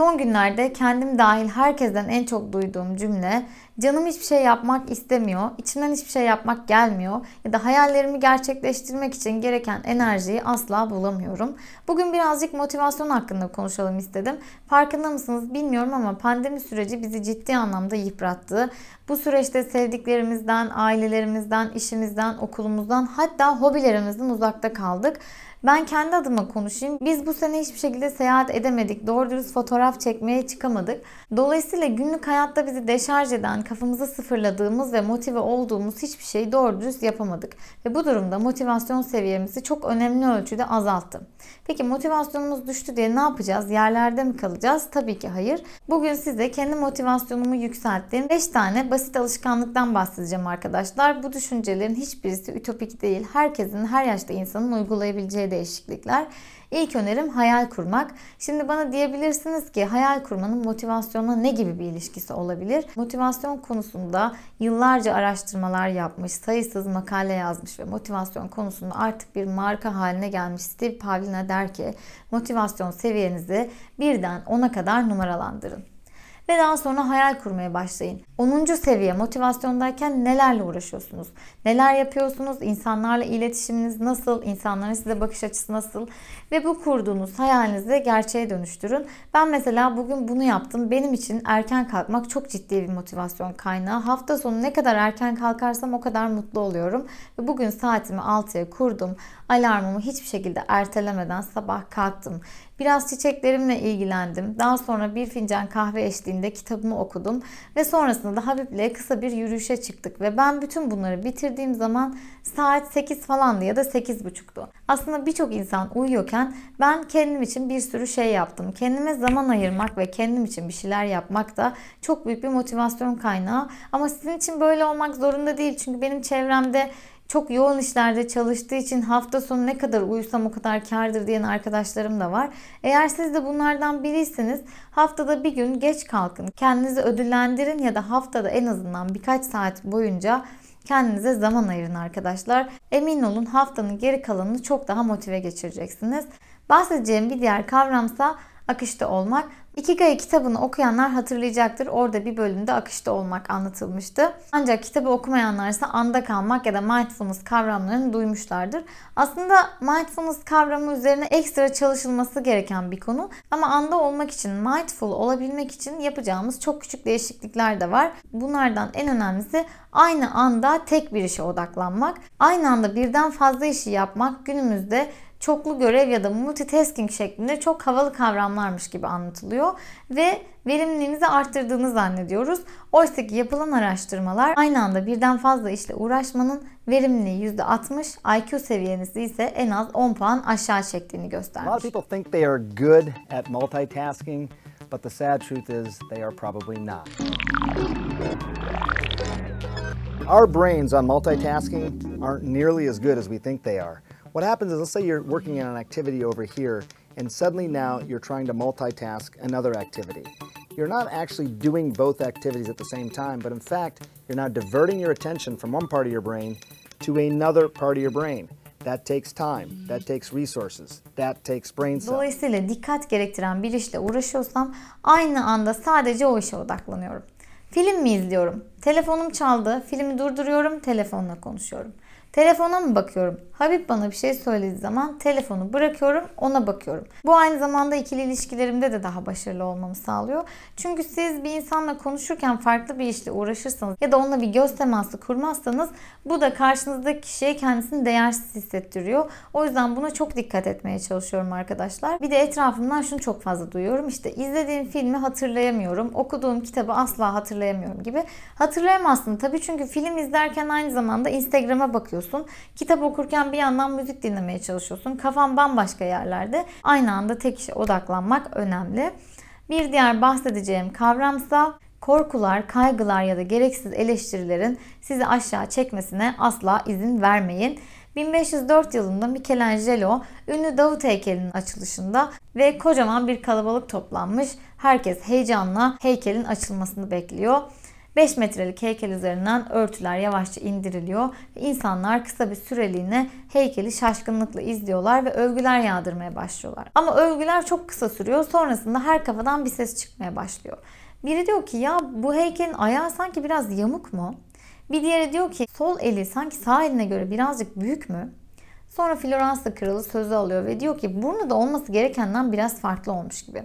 Son günlerde kendim dahil herkesten en çok duyduğum cümle canım hiçbir şey yapmak istemiyor, içimden hiçbir şey yapmak gelmiyor ya da hayallerimi gerçekleştirmek için gereken enerjiyi asla bulamıyorum. Bugün birazcık motivasyon hakkında konuşalım istedim. Farkında mısınız bilmiyorum ama pandemi süreci bizi ciddi anlamda yıprattı. Bu süreçte sevdiklerimizden, ailelerimizden, işimizden, okulumuzdan hatta hobilerimizden uzakta kaldık. Ben kendi adıma konuşayım. Biz bu sene hiçbir şekilde seyahat edemedik. Doğru dürüst fotoğraf çekmeye çıkamadık. Dolayısıyla günlük hayatta bizi deşarj eden, kafamızı sıfırladığımız ve motive olduğumuz hiçbir şeyi doğru dürüst yapamadık. Ve bu durumda motivasyon seviyemizi çok önemli ölçüde azalttı. Peki motivasyonumuz düştü diye ne yapacağız? Yerlerde mi kalacağız? Tabii ki hayır. Bugün size kendi motivasyonumu yükselttiğim 5 tane basit alışkanlıktan bahsedeceğim arkadaşlar. Bu düşüncelerin hiçbirisi ütopik değil. Herkesin, her yaşta insanın uygulayabileceği değişiklikler. İlk önerim hayal kurmak. Şimdi bana diyebilirsiniz ki hayal kurmanın motivasyonla ne gibi bir ilişkisi olabilir? Motivasyon konusunda yıllarca araştırmalar yapmış, sayısız makale yazmış ve motivasyon konusunda artık bir marka haline gelmiş Steve Pavlina der ki motivasyon seviyenizi birden 10'a kadar numaralandırın ve daha sonra hayal kurmaya başlayın. 10. seviye motivasyondayken nelerle uğraşıyorsunuz? Neler yapıyorsunuz? İnsanlarla iletişiminiz nasıl? İnsanların size bakış açısı nasıl? Ve bu kurduğunuz hayalinizi gerçeğe dönüştürün. Ben mesela bugün bunu yaptım. Benim için erken kalkmak çok ciddi bir motivasyon kaynağı. Hafta sonu ne kadar erken kalkarsam o kadar mutlu oluyorum. Ve bugün saatimi 6'ya kurdum. Alarmımı hiçbir şekilde ertelemeden sabah kalktım. Biraz çiçeklerimle ilgilendim. Daha sonra bir fincan kahve eşliğinde kitabımı okudum. Ve sonrasında da Habib'le kısa bir yürüyüşe çıktık. Ve ben bütün bunları bitirdiğim zaman saat 8 falandı ya da 8.30'du. Aslında birçok insan uyuyorken ben kendim için bir sürü şey yaptım. Kendime zaman ayırmak ve kendim için bir şeyler yapmak da çok büyük bir motivasyon kaynağı. Ama sizin için böyle olmak zorunda değil. Çünkü benim çevremde çok yoğun işlerde çalıştığı için hafta sonu ne kadar uyusam o kadar kardır diyen arkadaşlarım da var. Eğer siz de bunlardan biriyseniz haftada bir gün geç kalkın. Kendinizi ödüllendirin ya da haftada en azından birkaç saat boyunca kendinize zaman ayırın arkadaşlar. Emin olun haftanın geri kalanını çok daha motive geçireceksiniz. Bahsedeceğim bir diğer kavramsa akışta olmak. Ikigai kitabını okuyanlar hatırlayacaktır. Orada bir bölümde akışta olmak anlatılmıştı. Ancak kitabı okumayanlar ise anda kalmak ya da mindfulness kavramlarını duymuşlardır. Aslında mindfulness kavramı üzerine ekstra çalışılması gereken bir konu. Ama anda olmak için, mindful olabilmek için yapacağımız çok küçük değişiklikler de var. Bunlardan en önemlisi aynı anda tek bir işe odaklanmak. Aynı anda birden fazla işi yapmak günümüzde çoklu görev ya da multitasking şeklinde çok havalı kavramlarmış gibi anlatılıyor ve verimliliğimizi arttırdığını zannediyoruz. Oysa ki yapılan araştırmalar aynı anda birden fazla işle uğraşmanın verimliliği %60, IQ seviyenizi ise en az 10 puan aşağı çektiğini göstermiş. A lot of people think they are good at multitasking, but the sad truth is they are probably not. Our brains on multitasking aren't nearly as good as we think they are. What happens is, let's say you're working in an activity over here, and suddenly now you're trying to multitask another activity. You're not actually doing both activities at the same time, but in fact, you're now diverting your attention from one part of your brain to another part of your brain. That takes time, that takes resources, that takes brain cells. Dolayısıyla dikkat gerektiren bir işle uğraşıyorsam aynı anda sadece o işe odaklanıyorum. Film mi izliyorum? Telefonum çaldı, filmi durduruyorum, telefonla konuşuyorum. Telefona mı bakıyorum? Habib bana bir şey söylediği zaman telefonu bırakıyorum, ona bakıyorum. Bu aynı zamanda ikili ilişkilerimde de daha başarılı olmamı sağlıyor. Çünkü siz bir insanla konuşurken farklı bir işle uğraşırsanız ya da onunla bir göz teması kurmazsanız bu da karşınızdaki kişiye kendisini değersiz hissettiriyor. O yüzden buna çok dikkat etmeye çalışıyorum arkadaşlar. Bir de etrafımdan şunu çok fazla duyuyorum. İşte izlediğim filmi hatırlayamıyorum, okuduğum kitabı asla hatırlayamıyorum gibi. Hatırlayamazsın tabii çünkü film izlerken aynı zamanda Instagram'a bakıyorsun. Kitap okurken bir yandan müzik dinlemeye çalışıyorsun. Kafan bambaşka yerlerde. Aynı anda tek işe odaklanmak önemli. Bir diğer bahsedeceğim kavramsa korkular, kaygılar ya da gereksiz eleştirilerin sizi aşağı çekmesine asla izin vermeyin. 1504 yılında Michelangelo ünlü Davut heykelinin açılışında ve kocaman bir kalabalık toplanmış. Herkes heyecanla heykelin açılmasını bekliyor. 5 metrelik heykel üzerinden örtüler yavaşça indiriliyor insanlar kısa bir süreliğine heykeli şaşkınlıkla izliyorlar ve övgüler yağdırmaya başlıyorlar. Ama övgüler çok kısa sürüyor. Sonrasında her kafadan bir ses çıkmaya başlıyor. Biri diyor ki ya bu heykelin ayağı sanki biraz yamuk mu? Bir diğeri diyor ki sol eli sanki sağ eline göre birazcık büyük mü? Sonra Floransa kralı sözü alıyor ve diyor ki burnu da olması gerekenden biraz farklı olmuş gibi.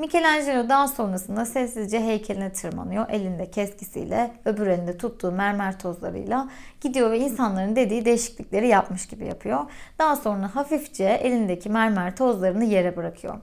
Michelangelo daha sonrasında sessizce heykeline tırmanıyor. Elinde keskisiyle, öbür elinde tuttuğu mermer tozlarıyla gidiyor ve insanların dediği değişiklikleri yapmış gibi yapıyor. Daha sonra hafifçe elindeki mermer tozlarını yere bırakıyor.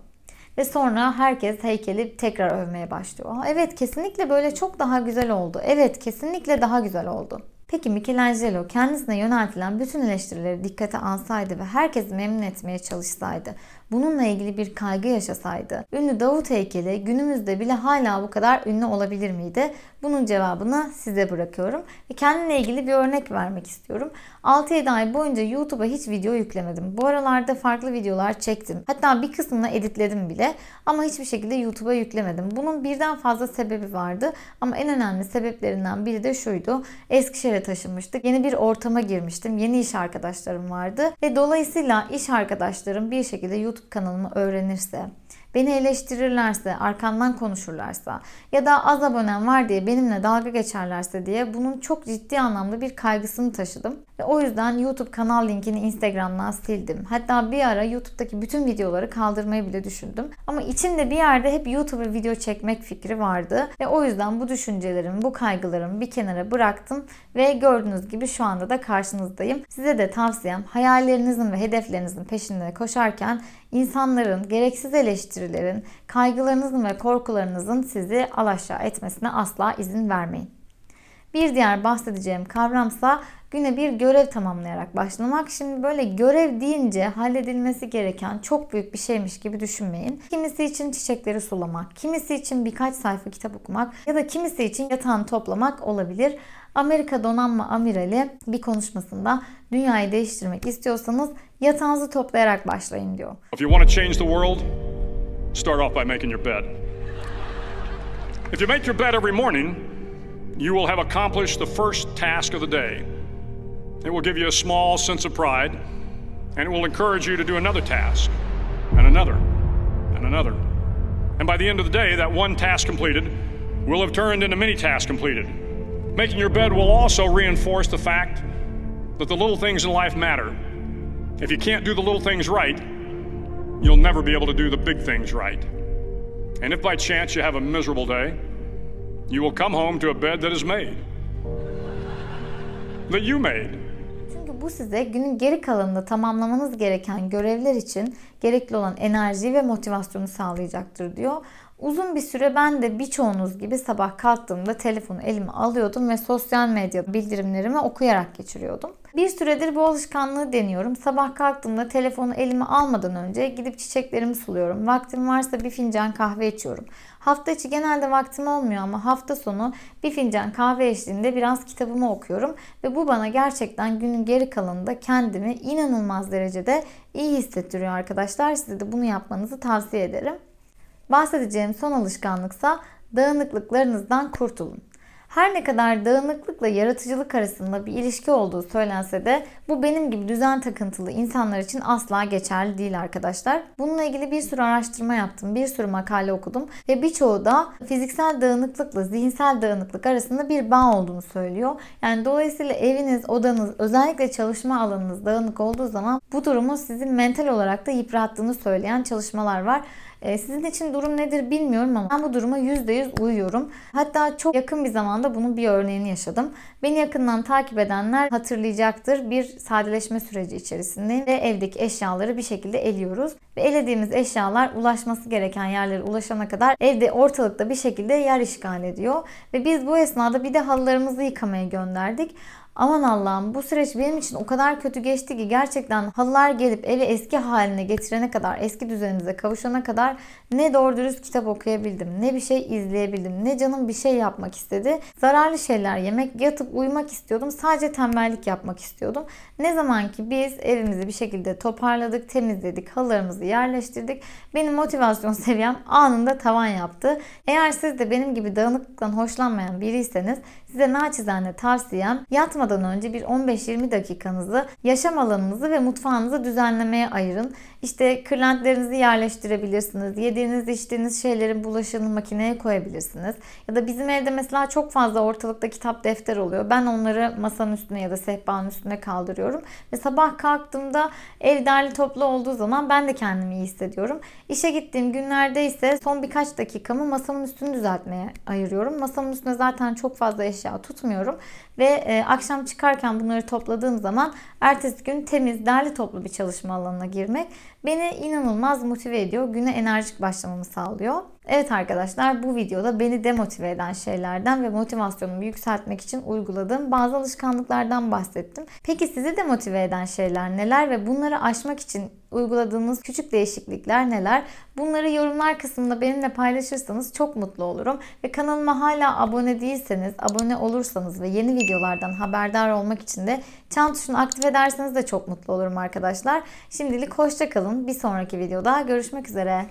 Ve sonra herkes heykeli tekrar övmeye başlıyor. Evet kesinlikle böyle çok daha güzel oldu. Evet kesinlikle daha güzel oldu. Peki Michelangelo kendisine yöneltilen bütün eleştirileri dikkate alsaydı ve herkesi memnun etmeye çalışsaydı, bununla ilgili bir kaygı yaşasaydı, ünlü Davut heykeli günümüzde bile hala bu kadar ünlü olabilir miydi? Bunun cevabını size bırakıyorum. Ve kendimle ilgili bir örnek vermek istiyorum. 6-7 ay boyunca YouTube'a hiç video yüklemedim. Bu aralarda farklı videolar çektim. Hatta bir kısmını editledim bile ama hiçbir şekilde YouTube'a yüklemedim. Bunun birden fazla sebebi vardı ama en önemli sebeplerinden biri de şuydu. Eskişehir'e taşınmıştık. Yeni bir ortama girmiştim. Yeni iş arkadaşlarım vardı ve dolayısıyla iş arkadaşlarım bir şekilde YouTube kanalımı öğrenirse beni eleştirirlerse, arkamdan konuşurlarsa ya da az abonem var diye benimle dalga geçerlerse diye bunun çok ciddi anlamda bir kaygısını taşıdım. Ve o yüzden YouTube kanal linkini Instagram'dan sildim. Hatta bir ara YouTube'daki bütün videoları kaldırmayı bile düşündüm. Ama içimde bir yerde hep YouTube'a video çekmek fikri vardı. Ve o yüzden bu düşüncelerimi, bu kaygılarımı bir kenara bıraktım. Ve gördüğünüz gibi şu anda da karşınızdayım. Size de tavsiyem hayallerinizin ve hedeflerinizin peşinde koşarken insanların gereksiz eleştirilerin, kaygılarınızın ve korkularınızın sizi alaşağı etmesine asla izin vermeyin. Bir diğer bahsedeceğim kavramsa güne bir görev tamamlayarak başlamak. Şimdi böyle görev deyince halledilmesi gereken çok büyük bir şeymiş gibi düşünmeyin. Kimisi için çiçekleri sulamak, kimisi için birkaç sayfa kitap okumak ya da kimisi için yatağını toplamak olabilir. Amerika Donanma Amirali bir konuşmasında dünyayı değiştirmek istiyorsanız yatağınızı toplayarak başlayın diyor. If you want to change the world, start off by making your bed. If you make your bed every morning, you will have accomplished the first task of the day. It will give you a small sense of pride, and it will encourage you to do another task, and another, and another. And by the end of the day, that one task completed will have turned into many tasks completed. Making your bed will also reinforce the fact that the little things in life matter. If you can't do the little things right, you'll never be able to do the big things right. And if by chance you have a miserable day, you will come home to a bed that is made. That you made. Çünkü bu size günün geri kalanında tamamlamanız gereken görevler için gerekli olan enerji ve motivasyonu sağlayacaktır diyor. Uzun bir süre ben de birçoğunuz gibi sabah kalktığımda telefonu elime alıyordum ve sosyal medya bildirimlerimi okuyarak geçiriyordum. Bir süredir bu alışkanlığı deniyorum. Sabah kalktığımda telefonu elime almadan önce gidip çiçeklerimi suluyorum. Vaktim varsa bir fincan kahve içiyorum. Hafta içi genelde vaktim olmuyor ama hafta sonu bir fincan kahve eşliğinde biraz kitabımı okuyorum. Ve bu bana gerçekten günün geri kalanında kendimi inanılmaz derecede iyi hissettiriyor arkadaşlar. Size de bunu yapmanızı tavsiye ederim. Bahsedeceğim son alışkanlıksa dağınıklıklarınızdan kurtulun. Her ne kadar dağınıklıkla yaratıcılık arasında bir ilişki olduğu söylense de bu benim gibi düzen takıntılı insanlar için asla geçerli değil arkadaşlar. Bununla ilgili bir sürü araştırma yaptım, bir sürü makale okudum ve birçoğu da fiziksel dağınıklıkla zihinsel dağınıklık arasında bir bağ olduğunu söylüyor. Yani dolayısıyla eviniz, odanız, özellikle çalışma alanınız dağınık olduğu zaman bu durumu sizin mental olarak da yıprattığını söyleyen çalışmalar var. Ee, sizin için durum nedir bilmiyorum ama ben bu duruma %100 uyuyorum. Hatta çok yakın bir zamanda bunun bir örneğini yaşadım. Beni yakından takip edenler hatırlayacaktır. Bir sadeleşme süreci içerisindeyim ve evdeki eşyaları bir şekilde eliyoruz. Ve elediğimiz eşyalar ulaşması gereken yerlere ulaşana kadar evde ortalıkta bir şekilde yer işgal ediyor. Ve biz bu esnada bir de halılarımızı yıkamaya gönderdik. Aman Allah'ım bu süreç benim için o kadar kötü geçti ki gerçekten halılar gelip evi eski haline getirene kadar, eski düzenimize kavuşana kadar ne doğru dürüst kitap okuyabildim, ne bir şey izleyebildim, ne canım bir şey yapmak istedi. Zararlı şeyler yemek, yatıp uyumak istiyordum. Sadece tembellik yapmak istiyordum. Ne zaman ki biz evimizi bir şekilde toparladık, temizledik, halılarımızı yerleştirdik. Benim motivasyon seviyem anında tavan yaptı. Eğer siz de benim gibi dağınıklıktan hoşlanmayan biriyseniz size naçizane tavsiyem yatmadan önce bir 15-20 dakikanızı yaşam alanınızı ve mutfağınızı düzenlemeye ayırın. İşte kırlentlerinizi yerleştirebilirsiniz. Yediğiniz içtiğiniz şeylerin bulaşığını makineye koyabilirsiniz. Ya da bizim evde mesela çok fazla ortalıkta kitap defter oluyor. Ben onları masanın üstüne ya da sehpanın üstüne kaldırıyorum. Ve sabah kalktığımda ev derli toplu olduğu zaman ben de kendimi iyi hissediyorum. İşe gittiğim günlerde ise son birkaç dakikamı masamın üstünü düzeltmeye ayırıyorum. Masamın üstüne zaten çok fazla eşya tutmuyorum. Ve e, akşam çıkarken bunları topladığım zaman ertesi gün temiz, derli toplu bir çalışma alanına girmek beni inanılmaz motive ediyor. Güne enerjik başlamamı sağlıyor. Evet arkadaşlar bu videoda beni demotive eden şeylerden ve motivasyonumu yükseltmek için uyguladığım bazı alışkanlıklardan bahsettim. Peki sizi demotive eden şeyler neler ve bunları aşmak için uyguladığınız küçük değişiklikler neler? Bunları yorumlar kısmında benimle paylaşırsanız çok mutlu olurum. Ve kanalıma hala abone değilseniz, abone olursanız ve yeni videolardan haberdar olmak için de çan tuşunu aktif ederseniz de çok mutlu olurum arkadaşlar. Şimdilik hoşçakalın. Bir sonraki videoda görüşmek üzere.